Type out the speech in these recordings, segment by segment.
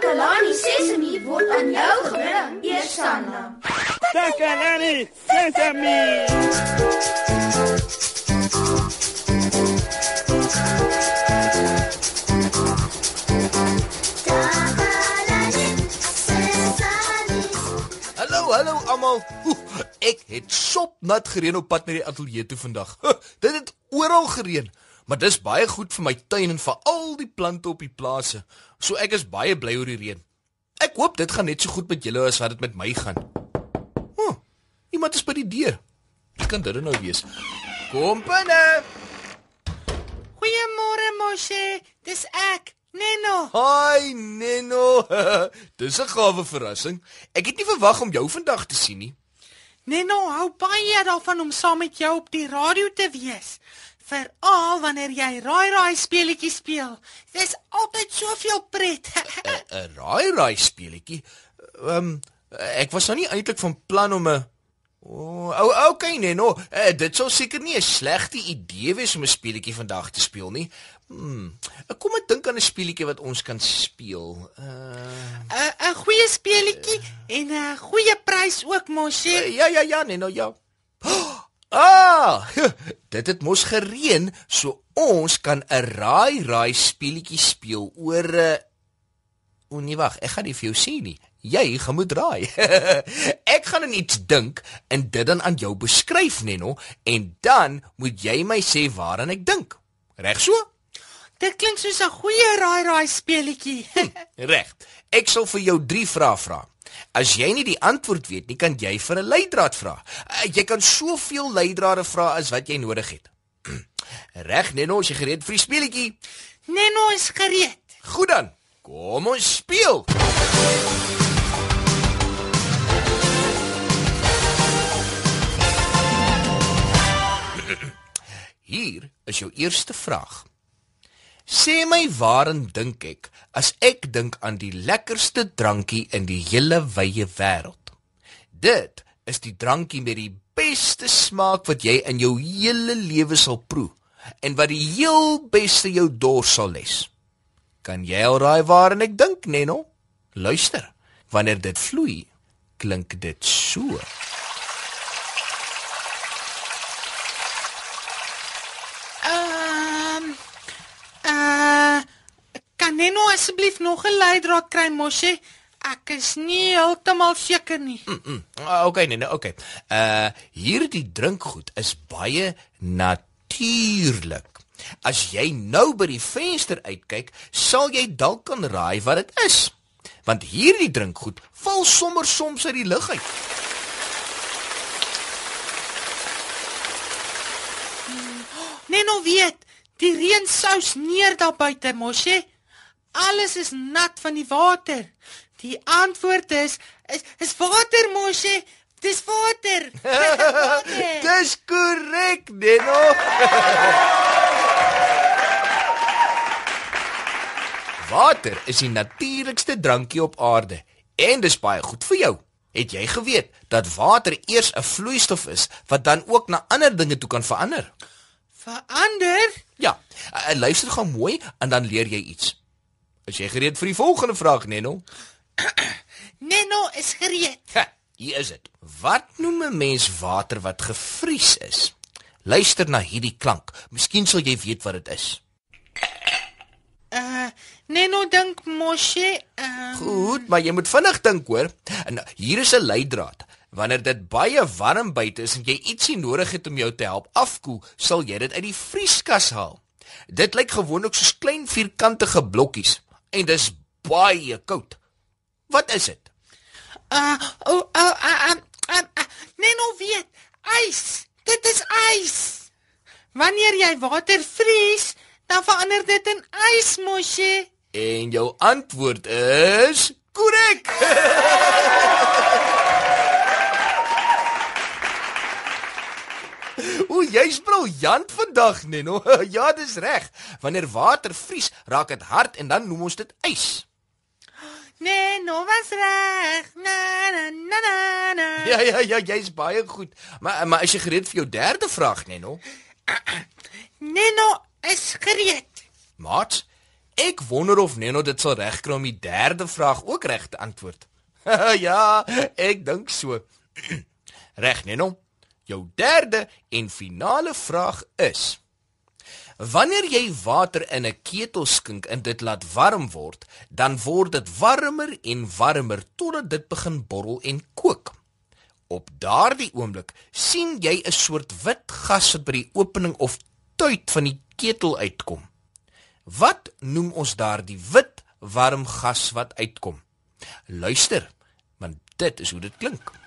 Takalani Sesemi word aan jou gebring, Eersanna. Takalani Sesemi. Hallo, hallo almal. Ek het sopnat gereën op pad na die ateljee toe vandag. Dit het oral gereën, maar dis baie goed vir my tuin en vir al die plante op die plase. So ek is baie bly oor die reën. Ek hoop dit gaan net so goed met julle as wat dit met my gaan. Oh, iemand is by die deur. Wie kan dit nou wees? Kom binne. Goeiemôre Moshe, dis ek, Neno. Hi Neno. Dis 'n gawe verrassing. Ek het nie verwag om jou vandag te sien nie. Neno hou baie daarvan om saam met jou op die radio te wees. Veral wanneer jy raai raai speletjies speel. Dis altyd soveel pret. 'n 'n raai raai speletjie. Ehm um, ek was nou nie eintlik van plan om 'n O, oh, okay nee, no. Uh, dit sou seker nie 'n slegte idee wees om 'n speletjie vandag te speel nie. Hmm. Kom ek dink aan 'n speletjie wat ons kan speel. Uh 'n 'n goeie speletjie en 'n goeie prys ook, Moshe. uh, Ja, ja, ja, nee, no, ja. Ah, dit het mos gereën, so ons kan 'n raai raai speletjie speel oor 'n uh, O nee, wag, ek gaan nie vir jou sê nie. Jy gaan moet raai. ek gaan aan iets dink en dit dan aan jou beskryf, Neno, en dan moet jy my sê waaraan ek dink. Reg so? Dit klink soos 'n goeie raai raai speletjie. Reg. Ek sal vir jou 3 vrae vra. As jy nie die antwoord weet nie, kan jy vir 'n leidraad vra. Uh, jy kan soveel leidrade vra as wat jy nodig het. Reg, Neno, is jy gereed vir die speletjie? Neno is gereed. Goed dan. Kom ons speel. Hier is jou eerste vraag. Sê my waarin dink ek as ek dink aan die lekkerste drankie in die hele wye wêreld? Dit is die drankie met die beste smaak wat jy in jou hele lewe sal proe en wat die heel beste jou dors sal les. Kan jy al raai waarin ek dink, Neno? Luister. Wanneer dit vloei, klink dit so. Ehm uh, kan Neno asseblief nog 'n leidraad kry, Moshe? Ek is nie heeltemal seker nie. Mm, mm. Ah, Okay, nee, nee, okay. Uh hierdie drinkgoed is baie natuurlik. As jy nou by die venster uitkyk, sal jy dalk kan raai wat dit is. Want hierdie drinkgoed val sommer soms uit die lug uit. Neno weet, die reën sous neer daar buite, Moshe. Alles is nat van die water. Die antwoord is is, is water, Moshe. Dis water. water. Dis korrek, Neno. Water is die natuurlikste drankie op aarde en dis baie goed vir jou. Het jy geweet dat water eers 'n vloeistof is wat dan ook na ander dinge toe kan verander? Verander? Ja, uh, luister gou mooi en dan leer jy iets. Is jy gereed vir die volgende vraag, Neno? Neno is gereed. Ha, hier is dit. Wat noem 'n mens water wat gevries is? Luister na hierdie klank. Miskien sal jy weet wat dit is. Uh Neno dink Moshe, uh Goed, maar jy moet vinnig dink, hoor. En hier is 'n leidraad. Wanneer dit baie warm buite is en jy ietsie nodig het om jou te help afkoel, sal jy dit uit die vrieskas haal. Dit lyk gewoonlik soos klein vierkantige blokkies en dis baie koud. Wat is dit? uh o oh, oh, uh, uh, uh, uh, Neno weet, ys. Dit is ys. Wanneer jy water vries, dan verander dit in ys, Moshe. En jou antwoord is korrek. O, jy's briljant vandag, Neno. Ja, dis reg. Wanneer water vries, raak dit hard en dan noem ons dit ys. Neno was reg. Na na na na. na. Ja, ja, ja, jy's baie goed. Maar maar is jy gereed vir jou derde vraag, Neno? Neno is gereed. Maat, Ek wonder of Neno dit sal regkry om die derde vraag ook reg te antwoord. ja, ek dink so. reg, Neno. Jou derde en finale vraag is: Wanneer jy water in 'n ketel skink en dit laat warm word, dan word dit warmer en warmer totdat dit begin borrel en kook. Op daardie oomblik sien jy 'n soort wit gas wat by die opening of tuit van die ketel uitkom. Wat noem ons daardie wit warm gas wat uitkom? Luister, want dit is hoe dit klink.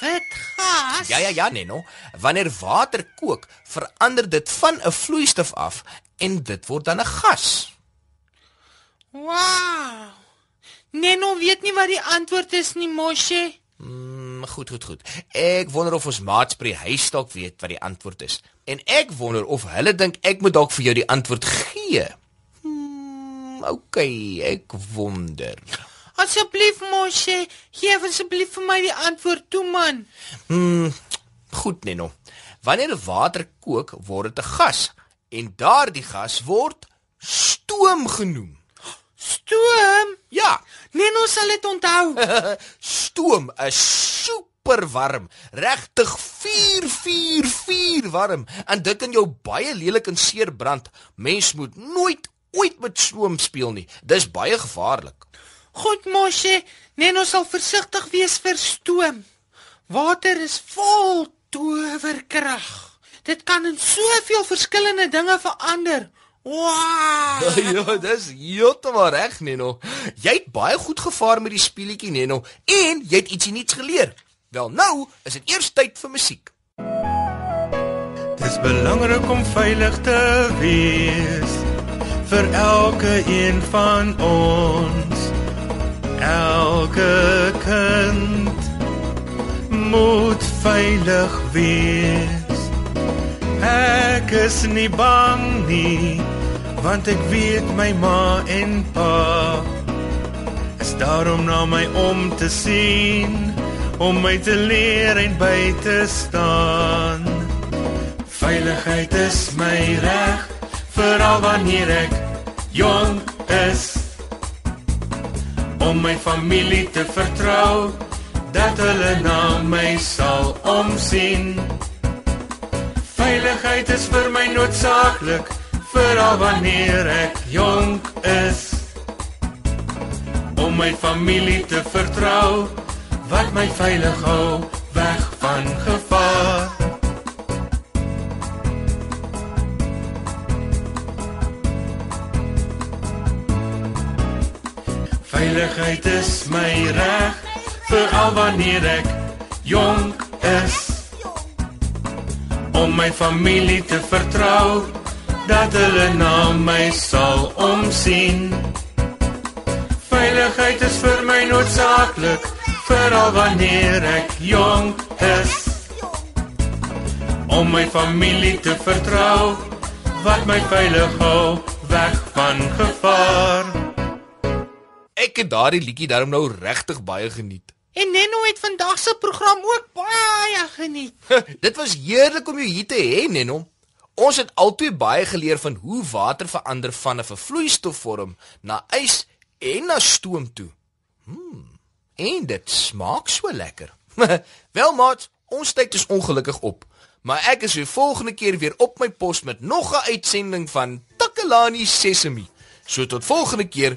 Wit gas. Ja ja ja, Neno. Wanneer water kook, verander dit van 'n vloeistof af en dit word dan 'n gas. Wow. Neno weet nie wat die antwoord is nie, Moshe. Mm, goed, goed, goed. Ek wonder of ons maats by die huis dalk weet wat die antwoord is. En ek wonder of hulle dink ek moet dalk vir jou die antwoord gee. Hmm, okay, ek wonder. Asseblief, Moshe, gee asseblief vir my die antwoord toe, man. Hmm, goed, Neno. Wanneer water kook, word dit 'n gas en daardie gas word stoom genoem. Stoom. Ja, Neno sal dit onthou. stoom is super warm, regtig 444 warm en dit kan jou baie lelik en seer brand. Mens moet nooit ooit met stoom speel nie. Dis baie gevaarlik. Goed, Moshe, Neno sal versigtig wees vir stoom. Water is vol towerkrag. Dit kan in soveel verskillende dinge verander. Wow! ja, dis heeltemal reg, Neno. Jy het baie goed gevaar met die speletjie, Neno, en jy het ietsie nuuts geleer. Wel nou, is dit eers tyd vir musiek. Dis belangrik om veilig te wees vir elke een van ons. Elke kind moet veilig wees. Ek is nie bang nie, want ek weet my ma en pa is daarom na my om te sien, om my te leer en by te staan. Veiligheid is my reg, veral wanneer ek jonk is. Om my familie te vertrou, dat hulle na my sal omsien. Veiligheid is vir my noodsaaklik, veral wanneer ek jonk is. Om my familie te vertrou, wat my veilig hou weg van gevaar. Veiligheid is my reg, veral wanneer ek jonk is. Om my familie te vertrou, dat hulle na my sal omsien. Veiligheid is vir my noodsaaklik, veral wanneer ek jonk is. Om my familie te vertrou, wat my veilig hou weg van gevaar. Ek het daardie liedjie daarom nou regtig baie geniet. En Neno het vandag se program ook baie geniet. Dit was heerlik om jou hier te hê, Neno. Ons het albei baie geleer van hoe water verander van 'n vervloeistofvorm na ys en na stoom toe. Hmm. En dit smaak so lekker. Wel maat, ons tyd is ongelukkig op. Maar ek is weer volgende keer weer op my pos met nog 'n uitsending van Takalani Sesemi. So tot volgende keer,